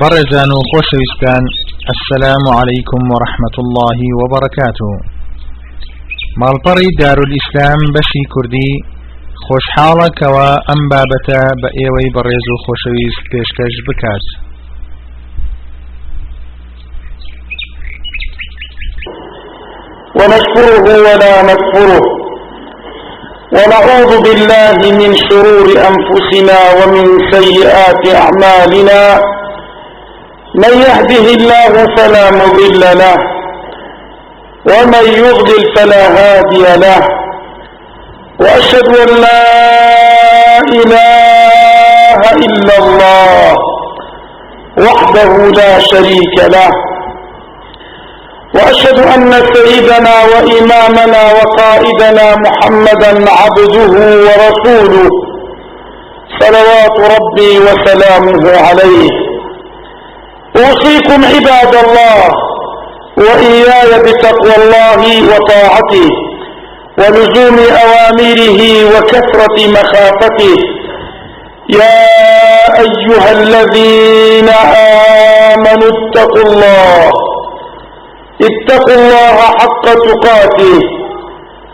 بەڕێزان و خۆشەویستان السلام عليكم ورحمة الله وبركاته. ماڵپەڕی دارولئیسلام بەشی کوردی خۆشحاڵەکەوە ئەم بابەتە بە ئێوەی بەڕێز و خۆشەویست پێشکەش بکات ونشكره ولا نكفره. ونعوذ بالله من شرور أنفسنا ومن سيئات أعمالنا. من يهده الله فلا مضل له ومن يضلل فلا هادي له وأشهد أن لا إله إلا الله وحده لا شريك له وأشهد أن سيدنا وإمامنا وقائدنا محمدا عبده ورسوله صلوات ربي وسلامه عليه. أوصيكم عباد الله وإياي بتقوى الله وطاعته ولزوم أوامره وكثرة مخافته. يا أيها الذين آمنوا اتقوا الله. اتقوا الله حق تقاته.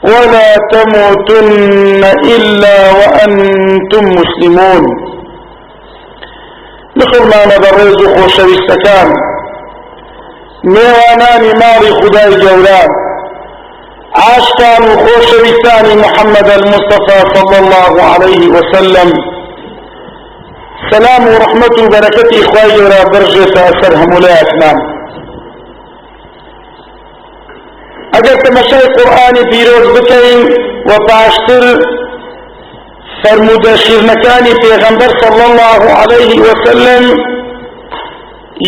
ولا تموتن إلا وأنتم مسلمون. بخرمان برز خوشويستكان ميوانان ماري خداي جولان. عاشقان خوشويستان محمد المصطفى صلى الله عليه وسلم. سلام ورحمة وبركة إخوائي ولا برجة أسرهم ولا أتمام اگر تماشای قرآنی پیروز بکەین و پاشتر فرموودە شیرنەکانی پێغەمبەر صلی الله عليه وسلم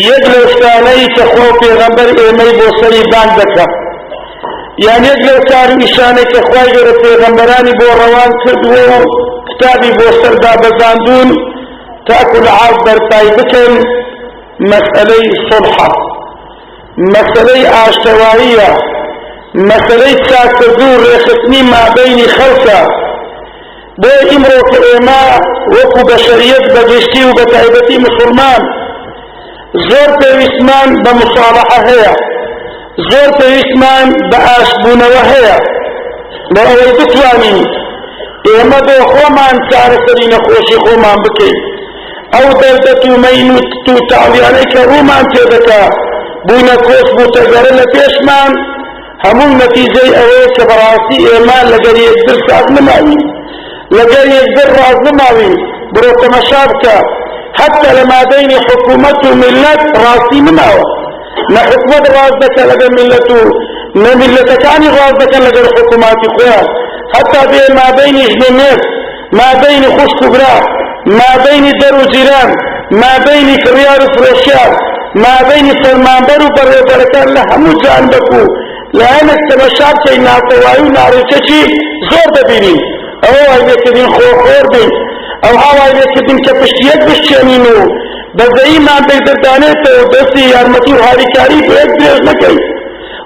یەک لە شتانەی کە خۆ پێغەمبەر ئێمەی بۆ سەری بان دەکە یان یەک لەو کار نیشانەی کە خوای گەورە پێغەمبەرانی بۆ ڕەوان کردووە و کتابی بۆ سەردا بەزاندون تاکو لە عاد بەرپای بکەن مەسئلەی سڵحە مەسئلەی ئاشتەواییە مەسلەی چاکردن و ڕێخستنی مابینی خەڵکە بۆ ئیمڕۆ کە ئێمە وەکو بەشەریەت بەگشتی و بە تایبەتی مسلمان. زۆر پێویستمان بە مساڵحە هەیە. زۆر پێویستمان بە ئاشبوونەوە هەیە. بە ئەوەی بتوانین ئێمە بۆ خۆمان چارەسەری نەخۆشی خۆمان بکەین. ئەو دەردەت و مەین و تاڵیانەی کە ڕوومان تێدەکا بوونە کۆس بووتەگەرە لە پێشمان همون نتیجه اوه که براستی ایمان لگر یکدر ساد نماوی لگر یکدر راز نماوی برو تمشاب که حتى لما بين حكومة وملت راسي نماو نا حكومة دكا لگر ملتو نا ملتكاني راز دكا لگر حكوماتي خويا حتى بين ما بين جنينات ما بين خشك برا ما بين در جيران ما بين كريار فروشيار ما بين سلمان برو برو بركان لهمو جانبكو لأنك تمشاب كي ناتوائي ناريتشي زور دبيني ئەو ئەبێتبین خۆخۆر بین. ئەو هاوای بێتبین کە پشتیەک بشتێنین و بەزەیمان بێدەدانێتەوە دەستی یارمەتی و هاریکاری بێت درێژ نەکەی.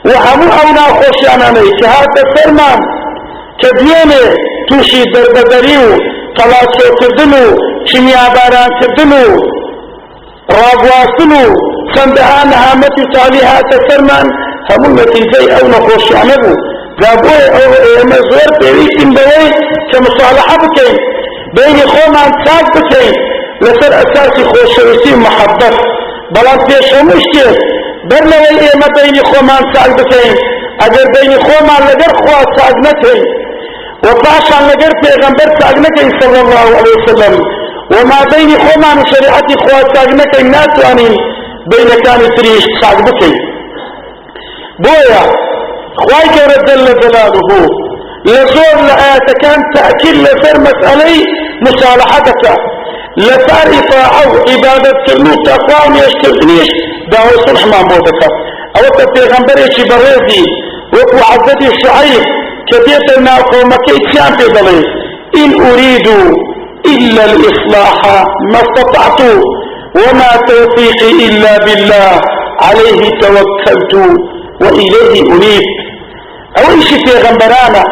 و هەموو ئەو ناخۆشیانانەی کە هاتە سەرمان کە دوێنێ تووشی دەربەدەری و تەڵاچێکردن و کیمیابارانکردن و ڕابواستن و خەندەها نەهامەتی تالی هاتە سەرمان هەموو نەتیجەی ئەو نەخۆشیانە بوو. جا بۆیە ئەو ئێمە زۆر پێویستین بە مصالحة بکن بین خومان ساک بکن لسر اساسی خوشویستی محبت. بلان پیش هموشتی برنوی ایمه بین خومان ساک بکن اگر بین خومان لگر خواه ساک نکن و پاشان لگر پیغمبر ساک نکن صلی الله علیه وسلم. وما بين خومان شريعتي خواه ساق نكن ناتوانين. بين كان تريش ساق بكين. بويا خواي كورة جل جلاله. لزور لآيات كان تأكيد لسر مسألي مصالحتك. لسار إطاعه عبادة كرنو تقوام يشتغنيش دعوة صلح ما بودك أو تبيغمبر يشي بريزي وكو عزدي الشعير كبيرتنا قومك اتشان في ضلي إن أريد إلا الإصلاح ما استطعت. وما توفيقي إلا بالله. عليه توكلت وإليه أنيب. أو إيش في غنبرانا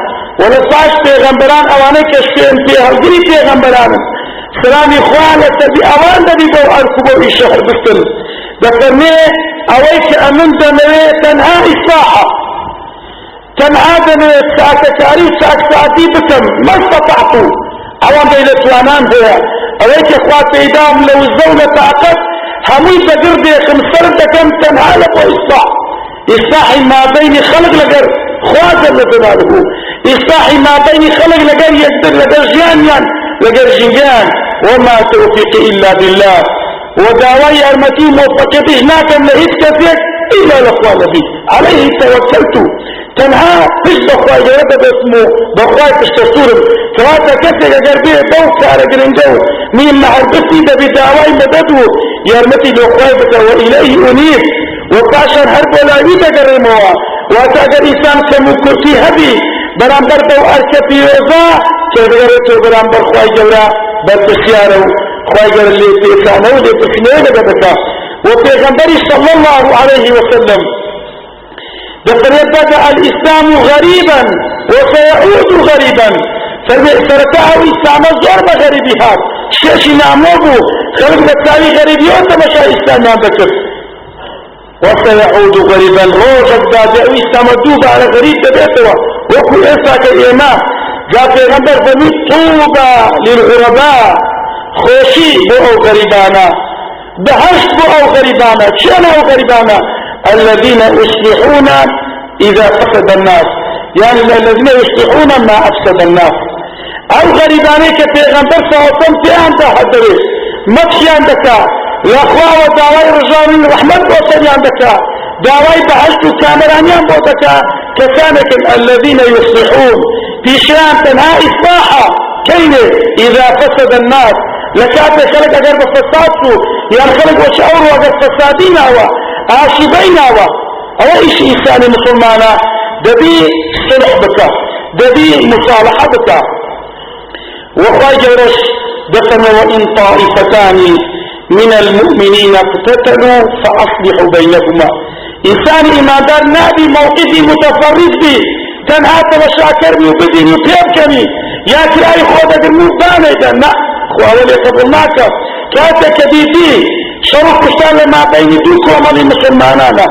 ولا فاش في غنبران أو أنا كشفين في هالجري في غنبرانا سلامي خوالة تبي أوان دبي بو أركبو الشهر بستن دفرمي أويك أمن دموي تنها إصلاحة تنها دموي ساكتاري ساكتاتي بكم ما استطعتوا أوان دي لتوانان هي أويك إخوات إدام لو الزولة طاقت همي بقردي خمسر دكم تنها لكو إصلاح. إصلاح ما بين خلق لقر خواتر لتناله إصلاح ما بين خلق يقدر لقر جيان يعني لقر جيان وما توفيق إلا بالله. وداوي أرمتي موفقته ناكم لهيت كثير. إلا الأخوان به عليه توكلت. تنها فيش بخواي جرد باسمه بخواي تشتسورم فهذا كثير قربيه دو كار قرنجو مين معربتي ده مددو. يرمتي بخواي بك وإليه أنيب. وقاشر هرب ولا يتقرموا واتاقر إسان سموكوتي هبي. برامبر دو أركبي وزا كذلك برامبر خواي جورا بل خواجر اللي تيسانو اللي تسنين بدك وبيغمبري صلى الله عليه وسلم بقر الإسلام غريبا وسيعود غريبا فرتعه إسلام الزور بغريبي هاد شيشي نعموبو خلق بتساوي غريبيون تمشى إسلام بكر وسيعود غريبا روجك دادعو إسلام الدوب على غريب ببيتوا وكل إساك الإمام جاء في غنبر فمي طوبى للغرباء خوشي بو أو غريبانا بهشت بو أو غريبانا شان أو غريبانا الذين يصلحون اذا فسد الناس. يعني الذين يصلحون ما افسد الناس. أو غريباني كتيغنبر صوتم في انت حدري مكشي عندك الاخوة ودعوي رجال رحمة وصلي عندك دعوي بحشت كامرانيان بوتك كسانك الذين يصلحون في شان تنهى إصلاحا كيف إذا فسد الناس. لكات خلق اگر بفساد يعني خلق وشعور اگر فسادين هوا عاشبين هوا أو إيش انسان مسلمانا دبي صلح بك دبي مصالحة بك وخواي جورش دفن وإن طائفتان من المؤمنين اقتتلوا فأصلحوا بينهما إنسان إمادار نادي موقفي متفرد بي تنها تبشاكرني وبدني وبيبكني يا كراي خودك الموتاني لا وأولي قبلناك كاتك ديتي شرف كشتان لما بين دوك ومالي مسلمانانا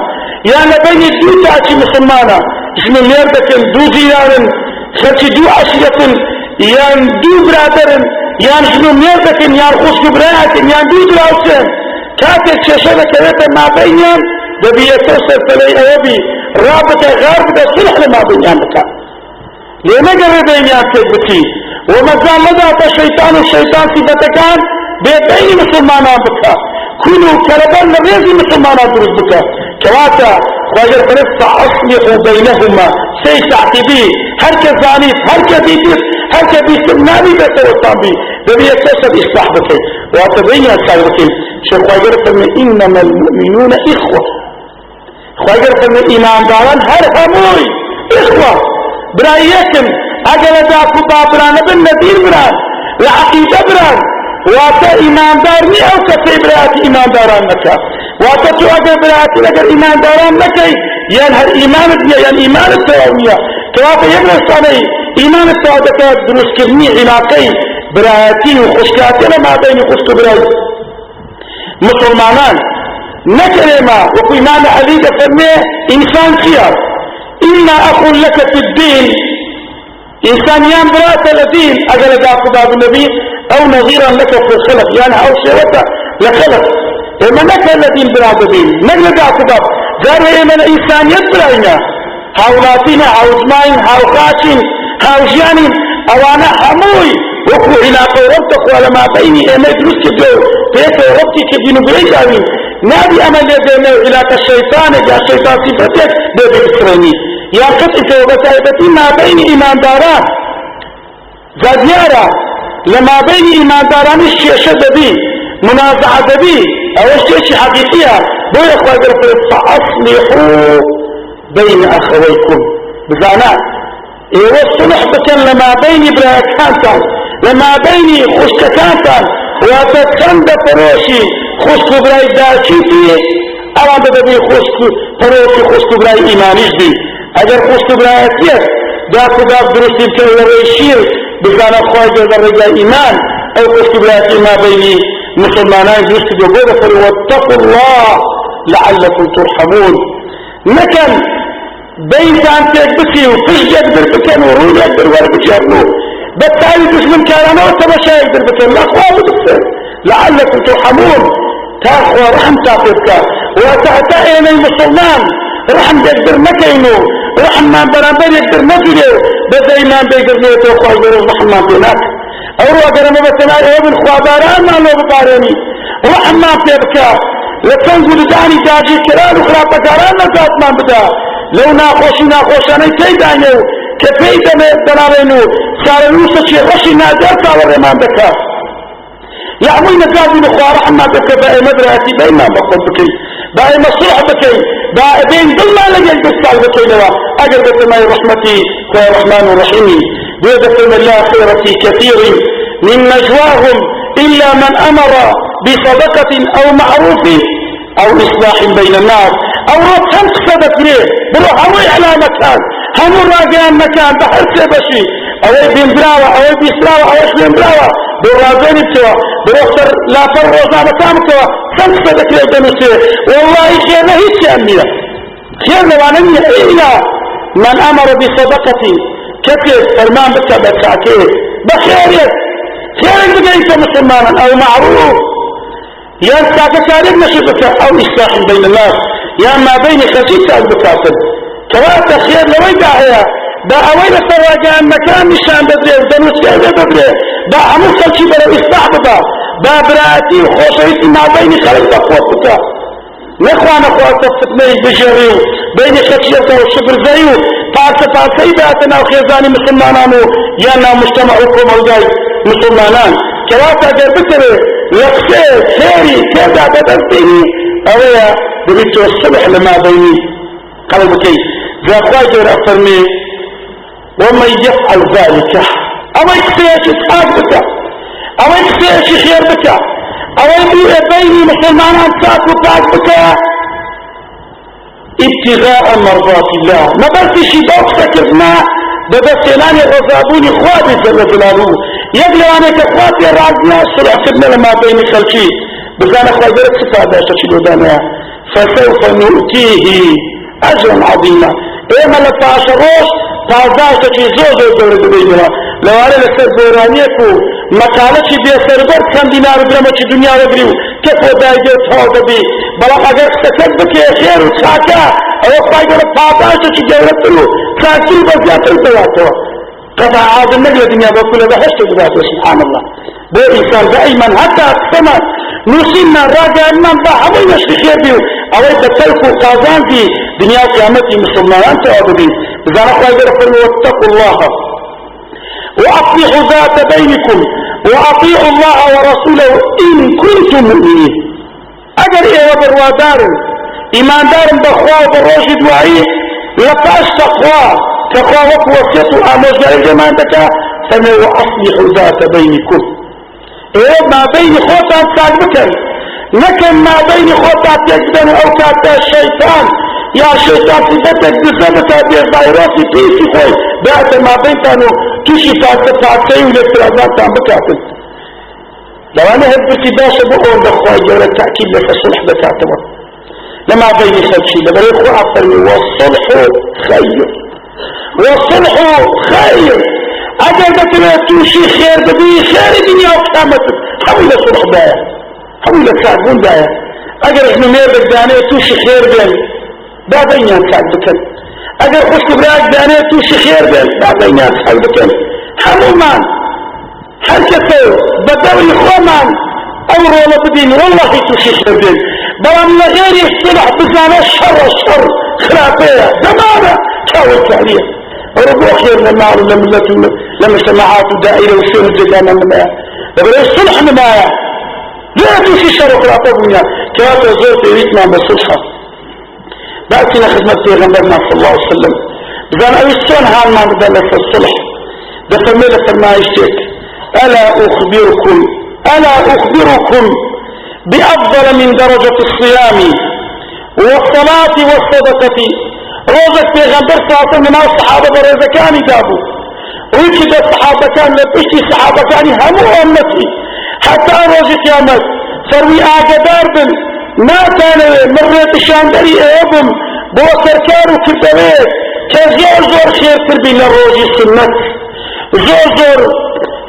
يعني بين دو تاتي مسلمانا. اسم الميردك دو زيارن خلتي دو عشية يعني دو برادرن يعني اسم الميردك يعني خصك برات يعني دو دراوسن كاتك شاشة كويتا ما بينهم دبي يتوسل فلي أوبي رابطة غاربة صلح لما بينهم لما قرر بينهم كيف وما زال لدى الشيطان الشيطان صفتكان بين مسلمان بك كلوا كلبان مريزي مسلمان درس بك كواتا خواجر فرس فأصلحوا بينهما سي تعتبي هر كزانيف هر كبيتس هر كبيتس نامي بيتوتان بي ببي يتصل إصلاح بك واتبين بك شو خواجر فرمي إنما المؤمنون إخوة. خواجر فرمي إيمان داران هر هموي إخوة برايكم اگر دا خدا بران بن نبیر بران لعقیده بران واتا ایماندار نی أو کسی برات ایمانداران نکا واتا تو اگر براتی اگر ایمانداران نکی یان هر ایمانت نیا یان ایمانت تو واتا یک رسانه ایمانت تواویا دروس کرنی علاقی براتی و خشکاتی لما بین خشک برای. مسلمانان نكره ما وكو إمام علي فرمي إنسان خيار. إما أقول لك في الدين إنسانيان برات الدين أجل جاء باب النبي أو نظيرا لك في الخلق يعني أو شيئة لخلق. إما نك الذين برات الدين نجل جاء باب. ذر إما إنسانيات براينا هاولاتنا هاوزماين هاوخاشين هاوجيانين أوانا حموي. وكو إلى قوربتك ولما بيني إما يدرس كبير فيك وربتي كبير بريجاوين نادي أمل يدينه إلى الشيطان جاء الشيطان صفتك بيبي إسرائيل. يا قطع وبتايبتي ما بين إيمان داران. زاديارا لما بين إيمان داران الشيشة دبي منازعة دبي أو الشيشة حقيقية. بو يخوى قرفت فأصلحوا بين أخويكم. بزانا. إيوه الصلح بكن لما بين براكانتا لما بين خشككانتا وتتخند فروشي خشك براي داشي فيه أوان بدبي خشك فروشي خشك براي إيمانيش بي اگر خوشت برایتیت دا خدا درستی که ورشیر بزانه خواهد در رجا ایمان. أو كسبلاتي ما بيني مسلمانان جوست جوجو فري واتقوا الله لعلكم ترحمون. نكن بين كان تكبسي وفش يقدر بكن ورون يقدر ولا بجرنو بالتالي دشمن كان أنا وتمشى يقدر بكن لا بكن لعلكم ترحمون. تاخوا رحم تاخذك وتعتقين المسلمان. رحم يقدر مكينو رحم ما برابر يقدر مجره بدا ايمان بيقدر نيته وخواه رحم ما بينك أو اگر ما بسنا ابن خواباران ما لو بقارني. رحم ما بيبكى. لتنزل داني داجي كران وخراب بقاران نزات ما بدا. لو ناخوشي ناخوشاني كي دانيو. كفي دمي دلالينو سار نوسا شي رشي نادر ساور رمان بكا يعمل نقاضي نخوة رحمة بكا بأي مدرسي بأي ما بقل بكي بأي مصلح بكي بأي بين ظل ما لجل بسال بكي لوا. أجر بسماء رحمتي هو الرحمن الرحيم. بيدكم الله خير في كثير من نجواهم إلا من أمر بصدقة أو معروف أو إصلاح بين الناس. أو رب هم قصدت ليه بروح أوي على مكان. هم راجعان مكان بحس بشي أوي بين براوة أوي بيسراوة أوي بين براوة براجين بتوا بروح لا فروزا مكان بتوا هم قصدت ليه بنسي والله خير هيك أمية خير لو أنا إلا من أمر بصدقة كتير فرمان بك بساكيه بخيرك خيرك بقيت مسلمانا أو معروف. يا ساكا سالب نشبك أو إصلاح بين الناس. يا ما بين خشيت البكاتب كواتا خير لوي داعية دا أويل سواجه مكان نشان بدري ودنوس كيف بدري دا عمو خلشي برا إصلاح بدا دا براتي وخوشيتي ما بين خلق بقوة بتا نخوانا خواتا فتني بجريو بين خشيته وشبر زيو فاسه فاسه ذاتنا وخيزاني مسلمانانو يانا مجتمعكم الجاي مسلمانان كواتا جربتره لقسي خيري كذا بدرتيني اويا ببيتو الصبح لما بيني قلبكي ذا خواجر افرمي ومن يفعل ذلك أو يكفيش اسحاق بك أو يكفيش خير بك أو يبيع بيني مسلمانان ساك وطاق بك ابتغاء مرضات الله. ما بس شي بوكسك ما بس لاني غضابوني خواتي جل جلاله يقلوا أنا كخواتي راجنا صلح سبنا لما بين خلشي بزانا خواتي استفادة شكلو دانا. فسوف نؤتيه أجرا عظيما. ايما لفاش روش تازاش تشي زوزو دور دبينها لو أنا لسر بورانيكو مقالتي بي سربر كم دينار درمتي دنيا رجريو كيف دايجر تهو بي بلا اگر سكت بكي خير وشاكا أو خواهي فاتاش تشي جورتلو كاكل بزياتر دواتوا قطع عاد النبي الدنيا بكل بحشت دواتوا سبحان الله. بو انسان دائما حتى السماء نسينا راجع من بحمي نشتي خير بيو أو تتلقوا قازان دي دنيا قيامتي مسلمان تعبدين بزانا خواهي فرموا واتقوا الله. وأصلحوا ذات بينكم وأطيعوا الله ورسوله إن كنتم مؤمنين. أجر إيه وبروادار إيمان دار بخوا وبروش دعائي لفاش تقوى تقوى وقوة آموز جاري جمان تكا فما وأصلحوا ذات بينكم. إيه ما بين خوتا تاك لكن ما بين خوتا تجدن أو كاتا الشيطان يا شيطان تبتك بزبطة بفيروسي بيسي خوي بعد ما بينتانو توشي فاتة فاتة والافتراضات تام بكاتل لو أنا هدبتي باشا بقول بخواي جورة تأكيد لك الصلح بكاتل لما بيني خلشي لما يخو أفرمي والصلح خير. والصلح خير. أجل بكنا توشي خير بدي خير دنيا وقامت حويل صلح بايا. حويل ساعدون بايا. أجل إحنا مير بداني توشي خير بين بابا ينام ساعد بكن اگر خوش براك دانه توشي خير بين بابا ينام ساعد بكن حمومان حركته بدوي خومان أو رولا بدين والله توشي خير بين بلان لغير يصطلح بزانا الشر الشر خلافية دمارة كاوي تعليم ربو خير لما لما لما سماعات دائرة وسير الجدامة منها لبرا الصلح منها لا توشي شر خلافة بنيا كاتا زورت يريتنا بصلحة بأتنا خدمة پیغمبرنا صلى الله عليه وسلم. بزان اوي السون هان ما بدل في الصلح بفرميلة فرما يشتك ألا أخبركم ألا أخبركم بأفضل من درجة الصيام والصلاة والصدقة روزك پیغمبر عليه وسلم الصحابة برزكاني جابوا ويجد الصحابة كان لبشتي الصحابة كان همو أمتي حتى روز قيامت فروي آقدار بن ما كان مريت الشاندري ايبم بو سركار وكردويت كزور زور خير تربي لروج السنة. زور زور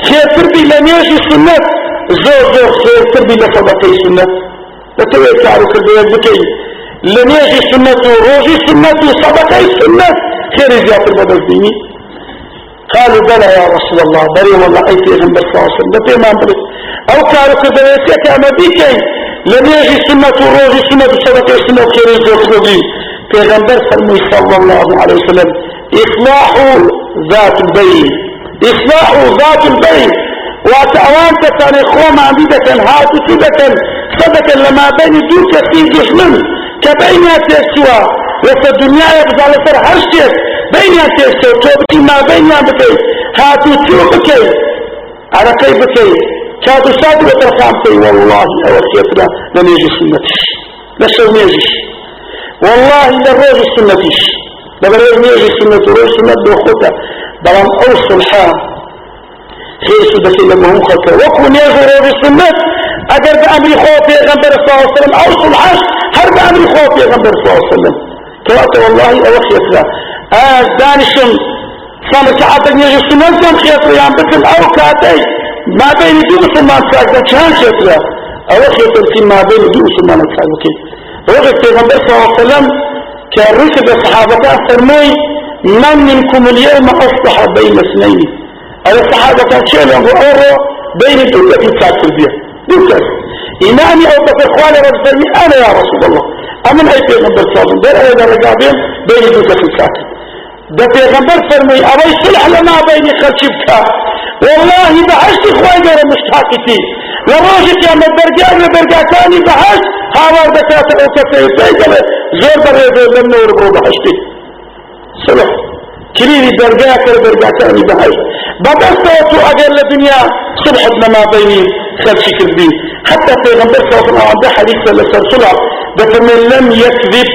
خير تربي لنيوج السنة. زور زور خير تربي لصدقي السنة. لتوي كارو كردويت بكي لنيوج السنة وروج السنة وصدقي السنة. خير زيادة بدل ديني قالوا بلى يا رسول الله. بري والله أي پیغمبر صلى الله عليه وسلم. بي ما بري أو كارو كردويت أما بيكي. لم يجي سنة روزي سنة صدقة سنة خير الزوجي پیغمبر فرمي صلى الله عليه وسلم إصلاح ذات البين إصلاح ذات البين وأتأوان تساني خوما عبيدة هاتو سيدة صدقة لما بين دو كثير جسمن. كبين تسوى وفي الدنيا يبقى لسر هرشت بين تسوى توبتي ما بين بكي هاتو تيو بكي كيف بكي. كادو سادو وترخامتي والله أوسيتنا لم يجي سنتش لسو يجيش والله لروج سنتش لما يجي سنة روج سنة بوخوتا بلان أوصل حا خير سدتي لما هم خلقه وكون يجي روج سنة أجر بأمري خوفي غنبر صلى الله عليه وسلم. أوصل حاش هر بأمري خوفي غنبر صلى الله عليه وسلم. كوات والله أوسيتنا آه دانشم صامت عبد يجي سنة خيط ويان بكم أو كاتي ما بين دو مسلمان ساكتا چهان شترا اول شتر في ما بين دو مسلمان ساكتا وقت پیغمبر صلى الله عليه وسلم كالرسل بصحابته فرمي من منكم اليوم أصبح بين اثنين أي الصحابة شيء له أورو بين دوكة الكاتل بها دوكة إمامي أو بفرخواني رجل أنا يا رسول الله. أمن أي پیغمبر صلى الله عليه وسلم. دير أيضا رقابين بين دوكة الكاتل ده پیغمبر فرمي أبي صلح لما بين خلشبك والله بحشت إخواني غير مشتاقتي. لروجك يا مدرجان لبرجاتاني بحشت هاوار بكاتا أو كفاية بيجلة زور بريد لم نور برو بحشتي صلح كليني درجات لبرجاتاني بحشت بدستو أجل الدنيا صلحت لما بيني خلشك الدين حتى پیغمبر صلى الله عليه وسلم حديث ده فمن لم يكذب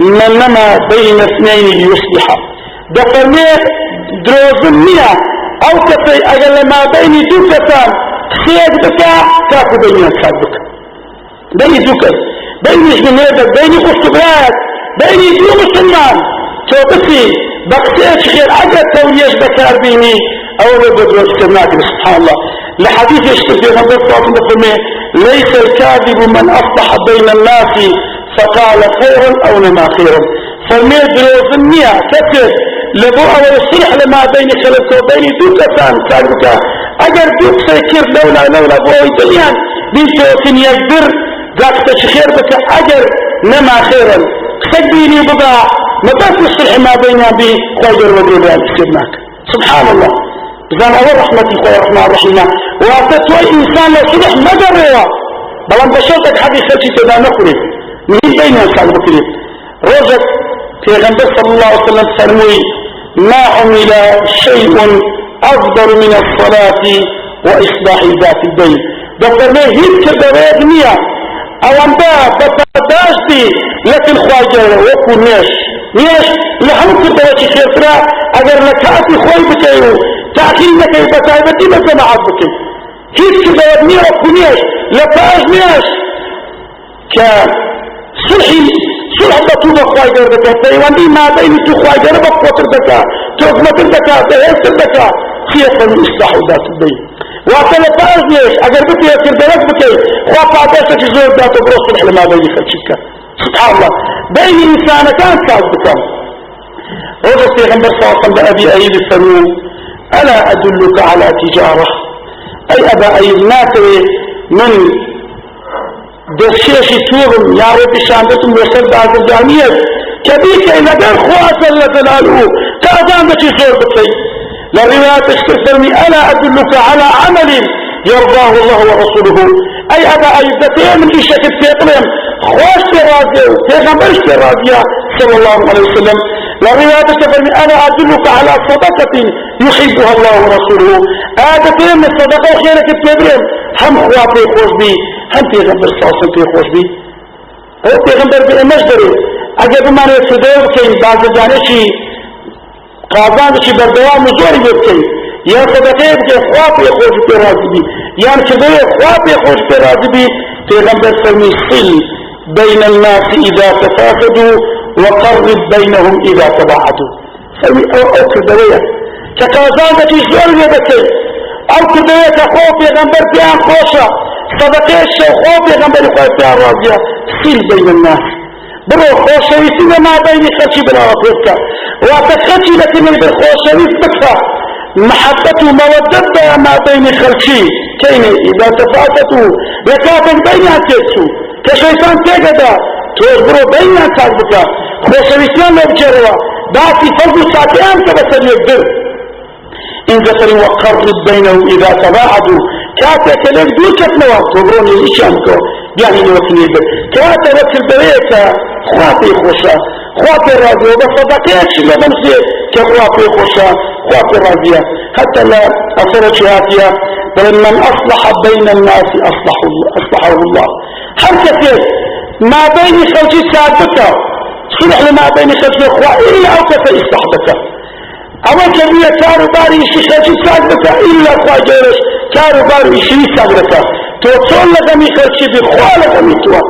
من لما بين اثنين ليصلح ده فرمي دروزن أو كفي اگر ما بين دو كتان خير بكا كاكو بين ينساد بكا بين دو كت بين جنيدك بين قصبات بين دو مسلمان. بسي بقتيش خير اگر توليش بكار بيني. أو بدروز كرناك سبحان الله. لحديث يشتر في غنبت صلى ليس الكاذب من أصبح بين الناس فقال خيرا أو نما خيرا فرمي دروز النية كتر لبو أول الصلح لما بين خلق وبين دوك كان كاربك أجر دوك سيكير لولا لولا بو دنيا بيتوكن يقدر ذاك تشخير بك أجر نما خيرا. سبيني بضاع ما بس الصلح ما بين بي. خير وقربان سيبناك سبحان الله. بزان أول رحمة خويا الرحمن الرحيم. واتتوي إنسان لو صلح ما دروا بلان بشرتك حديث سلسي تبا نقري من بين إنسان بكري روزك في غنبر صلى الله عليه وسلم فرموي ما عمل شيء أفضل من الصلاة وإصلاح ذات الدين دكتور ما هيك كدوات نية. أو أنت بتداش بي لكن خواجة وكو نيش. نيش؟ لحن خير ترى أجر لكاتي خواي بكيو. تأكيد بكي بتايبتي بسمعات بكي هيك كدوات نية وكو نيش. لكاش نيش. كصلحي صلح بطوبة خواهي جردك فإيوان دي ما بين تو خواهي جربك وتردك تغمة الدكا تهيس الدكا خيطا إصلاح ذات الدين. واتنا فازنيش اگر بكي يكر درك بكي خواه فاتيسا جزور ذات برو صلح لما بين خلشك سبحان الله. بين إنسان كان كاز بكم وضع سيغمبر صلى الله عليه وسلم بأبي أيد ألا أدلك على تجارة؟ أي أبا أيد ناتري من دشيش توغم يا رب شاندتم وسد عزيزانية كبيك إلى دار خواة جل جلاله كأذان بشي صور بكي للروايات اشترسلني ألا أدلك على عمل يرضاه الله ورسوله. أي أبا أي دتين من إيشة التيقلم خوش تراضيه تيغمبرش تراضيه صلى الله عليه وسلم. للروايات اشترسلني ألا أدلك على صدقة يحبها الله ورسوله. آدتين من الصدقة وخيرك التيقلم هم خواتي خوش بي هم پیغمبر ساسن پی خوش بی؟ أو پیغمبر بی امش داره اگر بمانه صدای بکن بعض جانشی قازان شي بردوام زوري بكي يا صدقه بكي خواه پی خوش بي راضي بي يعني كذا خواب يخوش برازي بي پیغمبر فرمي صل بين الناس إذا تفاسدوا وقرب بينهم إذا تباعدوا. فرمي أو أو كذا كقازان بكي زور يبكي أو كذا كخوف پیغمبر بيان خوشا. صدقه الشو خوف پیغمبر خوف بيان راضية صل بين الناس. برو خوشويسي ما بين خلشي بلا وقتك واتخلشي لكن بالخوشويس بكفى محبة ومودة ما بين خلشي كين إذا تفاتتوا لكاتن بينها تيسو كشيطان تيجدا توزبرو بينها تاكبتا خوشويسيان لو بجروا. داتي فرض ساتيان كبسر يقدر إن ذكر وقرب بينهم إذا تباعدوا. كاتك لك دوكت نوا تبروني إيشانكو يعني نوكني يقدر كاتك لك البريكة خواتي خوشا خواتي راضي وبصدقيتش لمنسي كخواتي خوشا خواتي راضية حتى لا أصرت شهاتيا بل من أصلح بين الناس أصلح أصلحه الله حركة ما بين خلقي ثابتة صلح لما بين خلقي أخوة إلا أو كفى إصلاح أول كبيرة كارو باري إشي خلقي إلا أخوة جيرش كارو باري إشي ثابتة توصل لغمي خلقي بخوة لغمي توا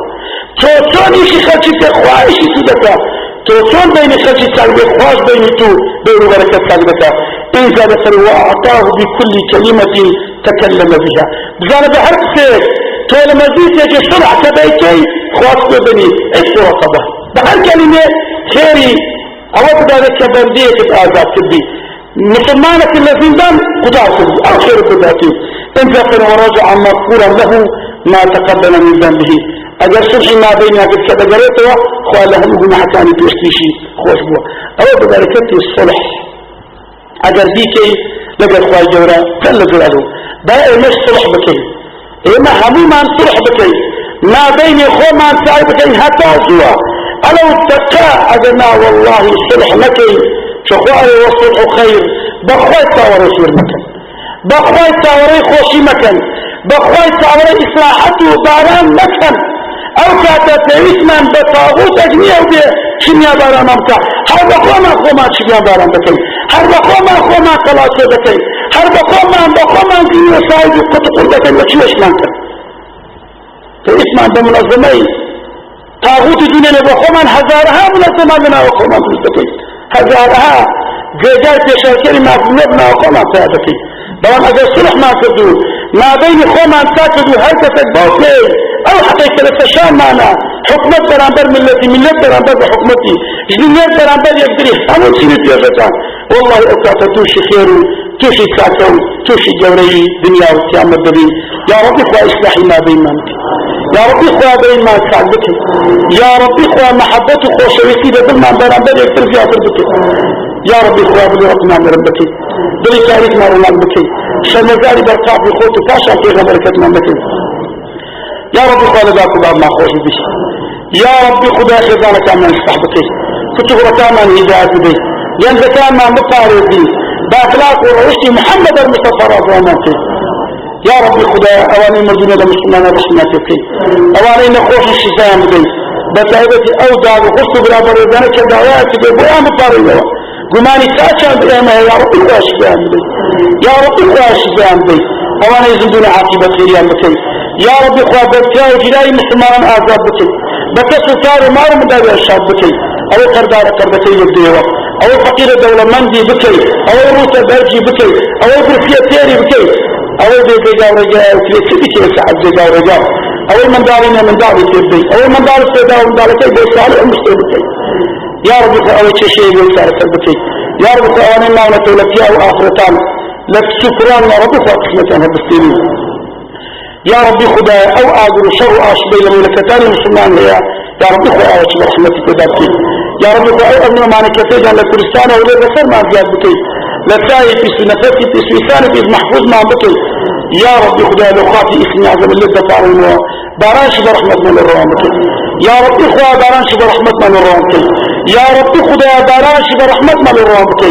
توصل إشي خلقي بخوة إشي ثابتة توصل بين خلقي ثابتة خواش بين تو بركة ثابتة إن زاد وأعطاه بكل كلمة تكلم بها بزانا بحرق سيك تولى مزيد يجي صلح تبايكي خواص ببني اسم وصبه بحر كلمة خيري أود ذلك بندية آزاد كبي مسلمانة الذين دم قدار كبي أو خير قداتي إن ذكر ورجع مغفورا له ما تقبل من ذنبه. اگر صلحي ما بينها قد كذا قريته خوال لهم ابن حكاني بيشتيشي خوش بوا. أود ذلك الصلح. اگر دیکەی لەگەر خوای گەورە کەل لە جوالو با ئێمەش سڵح بکەین ئێمە هەمومان سڵح بکەین نابینی خۆمان سای بکەین هەتا زووە ئەلەو دەکا ئەگەر نا والله سڵح نەکەین چخوای وصلح خير. بخوای تاوەڕە سوور مەکەن بخوای تاوەڕەی خۆشی مەکەن. بخوای تاوەڕەی ئیسلاحەت و باران مەکەن. ئەو کاتە پێویستمان بە تاغوت ئەجنیە و بێ چنیا بارانمان بکە هەر بە خۆمان خۆمان چنیا باران بکەین هەر بە خۆمان خۆمان تەلاشێ دەکەین. هەر بە خۆمان بە خۆمان دینە ساید و قوت قوت دەکەین بە چێشمان کرد. پێویستمان بە منەظەمەی تاغوت دینێنێ بە خۆمان هەزارها منەظەمان لەناوە خۆمان دروست دەکەین. هەزارها جێگای پێشاکەری مافنە بناوە خۆمان پیا دەکەین. بەڵام ئەگەر سلحمان کردو ما بين خۆمان تا کردو هەر کەسێک باو پێ ئەو حقیقە لە سەشانمانە حکومت بەرامبەر ملەتی ملت بەرامبەر بە حکومەتی ژنێت بەرامبەر یەکتری هەموو چینی پێشەکان والله ئەو کاتە تووشی خێر و تووشی کاتە و تووشی گەورەی دنیا و قیامەت دەبین یا ربی خوا ئیسلاحی ما بینمان يا ربي خوا بين ما تعبك يا ربي خوا محبة خوشويتي بدلنا برامبر يكتر فيها تربك يا ربي خوا بلي ربنا من ربك. بلي تاريخ ما رمان بك. شمزاري برقاف بخوت فاشا في غبركت ما بك. يا ربي خوا لذاك باب ما خوش بك. يا ربي خدا خزانك من استحبك كتب ركاما هداية بي ينزل ما مقارب بي بأخلاق ورشتي محمد المصطفى رضي الله يا ربي خدا أواني مردونه دا مسلمان رسمات يكي أواني نخوش الشزام دي بتعبتي أو داغ وخص برابر ودانا كدعوات دي بيان قماني تاشا بياما يا ربي خواش بيان دي يا ربي خواش بيان دي اواني زندون عاقبة خيريان بكي يا ربي خوا بكاو جلاي مسلمان آزاد بكي بكسو كارو مارو مدابي الشاب بكي أو قردار قردتي يبديوا أو فقير دولة مندي بكي أو روسا برجي بكي أو برفية تيري بكي أول بيت جاو رجاء وكلي كي سعد جاو يا رب خو أول شيء بيسال تبكي يا رب أنا ما نتولك يا وآخرتان لك شكرا يا رب خو قسمتان هبستيني يا رب خدا أو آقر شر آشبي لملكتان المسلمان هي يا رب خو أول شيء رحمتك يا رب خو أول أمنا ما نكتجا لكريستانا ولي بسر ما زياد بكي. لساي في سنفتي في سويسان في محفوظ ما بطل يا ربي خدا لو خاطي إسمي عزم اللي دفعون بارانش برحمة من الرحمة يا ربي خدا بارانش برحمة من الرحمة يا ربي خدا بارانش برحمة من الرحمة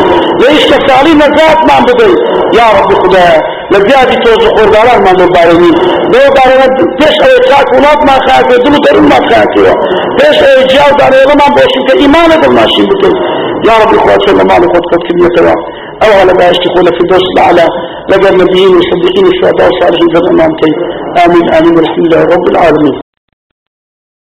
ليش تسالي نزات ما بدي يا ربي خدا لزيادة توز خورداران ما مبارنين لو بارنا تيش اي خاك ونات ما خاك دلو درون ما خاك تيش اي جاو داري لما بوشي كإيمان دل ماشين بكي يا ربي خدا شلما لقد قد كبيرتها أو على باش تقول في الدوس الاعلى لدى النبيين والصديقين والشهداء والصالحين في الامامتين امين امين والحمد لله رب العالمين